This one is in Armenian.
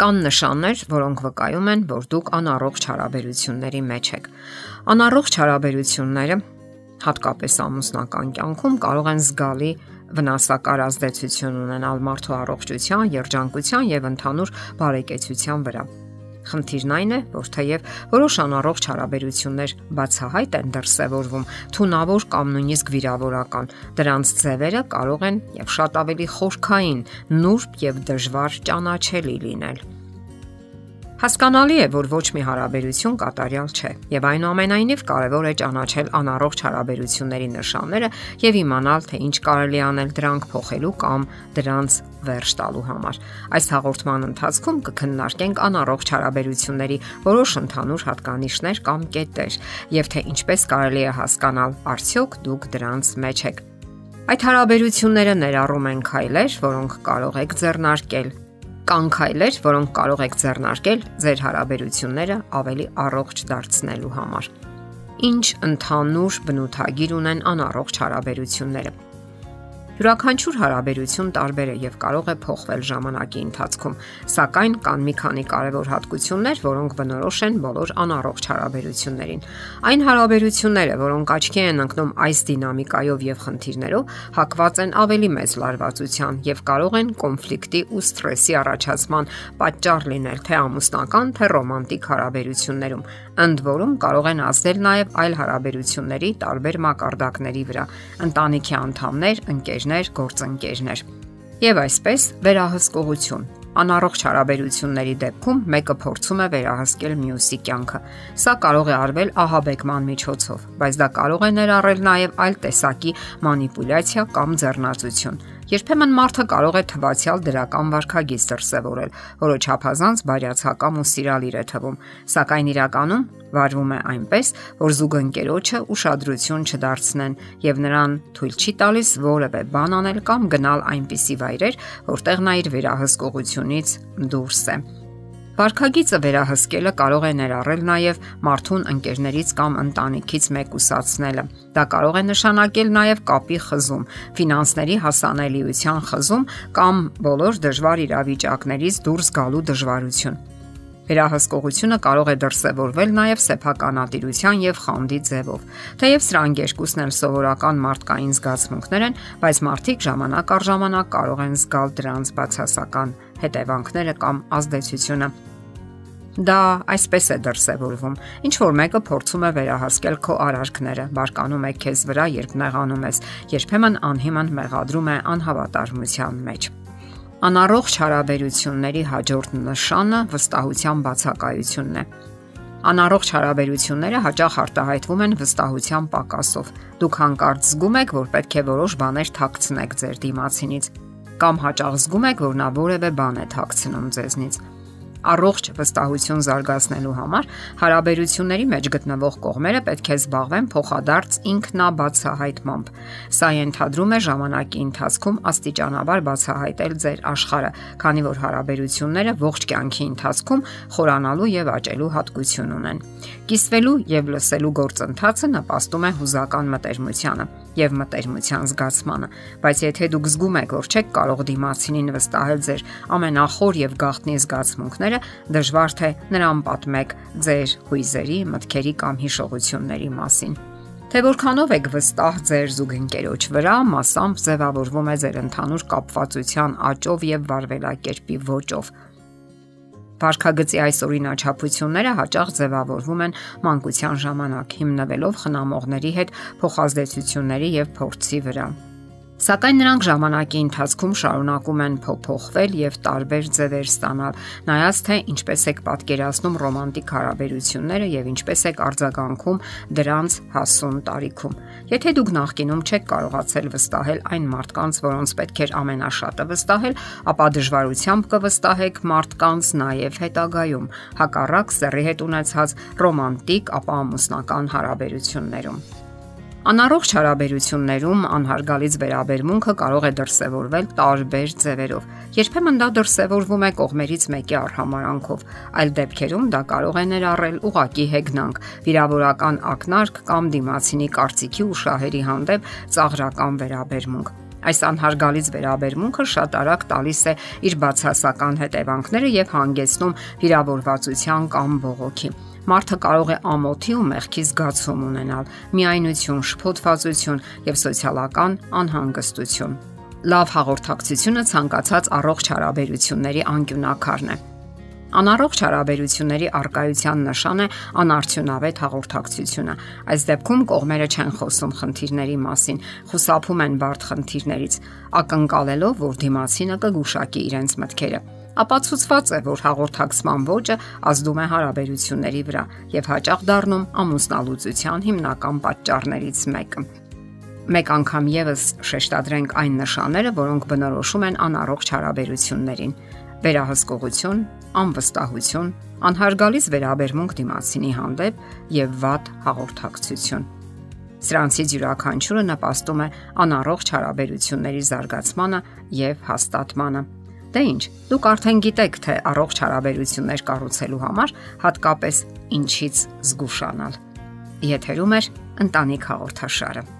Կան նշաններ, որոնք վկայում են, որ դուք անառողջ հարաբերությունների մեջ եք։ Անառողջ հարաբերությունները հատկապես ամուսնական կյանքում կարող են զգալի վնասակար ազդեցություն ունենալ մարդու առողջության, երջանկության եւ ընդհանուր բարեկեցության վրա։ Խնդիրն այն է, որ թեև որոշ անառողջ հարաբերություններ բացահայտ են դրսևորվում, թունավոր կամ նույնիսկ վիրավորական, դրանց ձևերը կարող են եւ շատ ավելի խորքային, նուրբ եւ դժվար ճանաչելի լինել։ Հասկանալի է, որ ոչ մի հարաբերություն կատարյալ չէ, եւ այնուամենայնիվ կարեւոր է ճանաչել անառողջ հարաբերությունների նշանները եւ իմանալ, թե ինչ կարելի անել դրանք փոխելու կամ դրանց վերջ տալու համար։ Այս հաղորդման ընթացքում կքննարկենք անառողջ հարաբերությունների որոշ ընդհանուր հատկանիշներ կամ կետեր եւ թե ինչպես կարելի է հասկանալ արդյոք դուք դրանց մեջ եք։ Այդ հարաբերությունները ներառում են քայլեր, որոնք կարող եք ձեռնարկել Կան քայլեր, որոնք կարող եք ձեռնարկել ձեր հարաբերությունները ավելի առողջ դարձնելու համար։ Ինչ ընդհանուր բնութագիր ունեն անառողջ հարաբերությունները։ Յուրաքանչյուր հարաբերություն տարբեր է եւ կարող է փոխվել ժամանակի ընթացքում, սակայն կան մի քանի կարևոր հատկություններ, որոնք բնորոշ են բոլոր անառողջ հարաբերություններին։ Այն հարաբերությունները, որոնք աչքի են ընկնում այս դինամիկայով եւ խնդիրներով, հակված են ավելի մեծ լարվածության եւ կարող են կոնֆլիկտի ու սթրեսի առաջացման պատճառ լինել թե ամուսնական, թե ռոմանտիկ հարաբերություններում, ընդ որում կարող են ազդել նաև այլ հարաբերությունների տարբեր մակարդակների վրա՝ ընտանիքի անդամներ, ընկերներ, գործընկերներ։ Եվ այսպես վերահսկողություն Անառողջ հարաբերությունների դեպքում մեկը փորձում է վերահսկել մյուսի կյանքը։ Սա կարող է արվել ահաբեկման միջոցով, բայց դա կարող է ներառել նաև այլ տեսակի մանիպուլյացիա կամ ձեռնարկություն։ Երբեմն մարդը կարող է թվացial դրական վարքագիծ դրսևորել, որը չափազանց բարյացակամ ու սիրալիր է թվում, սակայն իրականում վարվում է այնպես, որ զուգընկերոջը ուշադրություն չդարձնեն եւ նրան թույլ չի տալիս որևէ բան անել կամ գնալ այնպիսի վայրեր, որտեղ նա իր վերահսկողությունից դուրս է։ Վարքագիծը վերահսկելը կարող է ներառել նաև մարդուն ընկերներից կամ ընտանիքից մեկուսացնելը։ Դա կարող է նշանակել նաև կապի խզում, ֆինանսների հասանելիության խզում կամ բոլոր դժվար իրավիճակներից դուրս գալու դժվարություն։ Վերահսկողությունը կարող է դրսևորվել նաև սեփականատիրության եւ խանդի ձևով։ Թեև սրանք երկուսն էլ սովորական մարդկային զգացմունքներ են, բայց մարդիկ ժամանակ առ ժամանակ կարող են զգալ դրանց բացասական հետևանքները կամ ազդեցությունը։ Դա այսպես է դրսևորվում։ Ինչ որ մեկը փորձում է վերահասկել քո արարքները, բարկանում է քեզ վրա, երբ նեղանում ես, երբեմն անհիմն մեղադրում է անհավատարմության մեջ։ Անառողջ հարաբերությունների հաջորդ նշանը վստահության բացակայությունն է։ Անառողջ հարաբերությունները հաճախ արտահայտվում են վստահության պակասով։ Դուք հանկարծ զգում եք, որ պետք է որոշ բաներ թաքցնեք ձեր դիմացինից, կամ հաճախ զգում եք, որ նա որևէ բան է թաքցնում ձեզնից։ Առողջ վստահություն զարգացնելու համար հարաբերությունների մեջ գտնվող կողմերը պետք է զբաղվեն փոխադարձ ինքնաբացահայտմամբ։ Սա ենթադրում է ժամանակի ընթացքում աստիճանաբար բացահայտել ձեր աշխարհը, քանի որ հարաբերությունները ողջ կյանքի ընթացքում խորանալու եւ աճելու հատկություն ունեն։ Կիսվելու եւ լսելու գործընթացը նպաստում է հուզական մտերմությանը եւ մտերմության զգացմանը, բայց եթե դուք զգում եք, որ չեք կարող դիմացինին վստահել ձեր ամենախոր եւ գաղտնի զգացմունքները, դժվար թե նրան պատմեք ձեր հույզերի, մտքերի կամ հիշողությունների մասին։ Թե որքանով եք վստահ ձեր զուգընկերոջ վրա, մասամբ ձևավորվում է ձեր ընդհանուր կապվածության աճով եւ վարվելակերպի ոճով։ Վարքագծի այս օրինաչափությունները հաճախ ձևավորվում են մանկության ժամանակ հիմնվելով խնամողների հետ փոխազդեցությունների եւ փորձի վրա։ Սակայն նրանք ժամանակի ընթացքում շարունակում են փոփոխվել եւ տարբեր ձևեր ստանալ, նայած թե ինչպես եք պատկերացնում ռոմանտիկ հարաբերությունները եւ ինչպես եք արձագանքում դրանց հասուն տարիքում։ Եթե դուք նախկինում չեք կարողացել վստահել այն մարդկանց, որոնց պետք էր ամենաշատը վստահել, ապա դժվարությամբ կվստահեք մարդկանց նաեւ հետագայում, հակառակ սեռի հետ ունեցած ռոմանտիկ, ապա ամուսնական հարաբերություններում։ Անառողջ հարաբերություններում անհարգալից վերաբերմունքը կարող է դրսևորվել տարբեր ձևերով։ Երբեմն դա դրսևորվում է կողմերից մեկի արհամարանքով, այլ դեպքերում դա կարող է ներառել ուղակի հեգնանք, վիրավորական ակնարկ կամ դիմացինի կարծիքի ու շահերի հանդեպ ծաղրական վերաբերմունք։ Այս անհարգալից վերաբերմունքը շատ արագ տալիս է իր բացասական հետևանքները եւ հանգեցնում վիրավորվածության կամ բողոքի։ Մարդը կարող է ամոթի ու մեղքի զգացում ունենալ, միայնություն, շփոթվածություն եւ սոցիալական անհանգստություն։ Լավ հաղորդակցությունը ցանկացած առողջ հարաբերությունների անկյունակարն է։ Անառողջ հարաբերությունների արկայության նշան է անարդյունավետ հաղորդակցությունը։ Այս դեպքում կողմերը չեն խոսում խնդիրների մասին, խուսափում են բարդ խնդիրներից, ակնկալելով, որ դիմացինը կգուշակի իրենց մտքերը ապացուցված է, որ հաղորդակցման ոճը ազդում է հարաբերությունների վրա եւ հաճախ դառնում ամուսնալուծության հիմնական պատճառներից մեկը։ Մեկ անգամ եւս շեշտադրենք այն նշանները, որոնք բնորոշում են անառողջ հարաբերություններին վերահսկողություն, անվստահություն, անհարգալից վերաբերմունք դիմացինի հանդեպ եւ վատ հաղորդակցություն։ Սրանցից յուրաքանչյուրը նպաստում է անառողջ հարաբերությունների զարգացմանը եւ հաստատմանը։ Դե ի՞նչ, դուք արդեն գիտեք, թե առողջ հարաբերություններ կառուցելու համար հատկապես ինչից զգուշանալ։ Եթերում է ընտանիք հաղորդաշարը։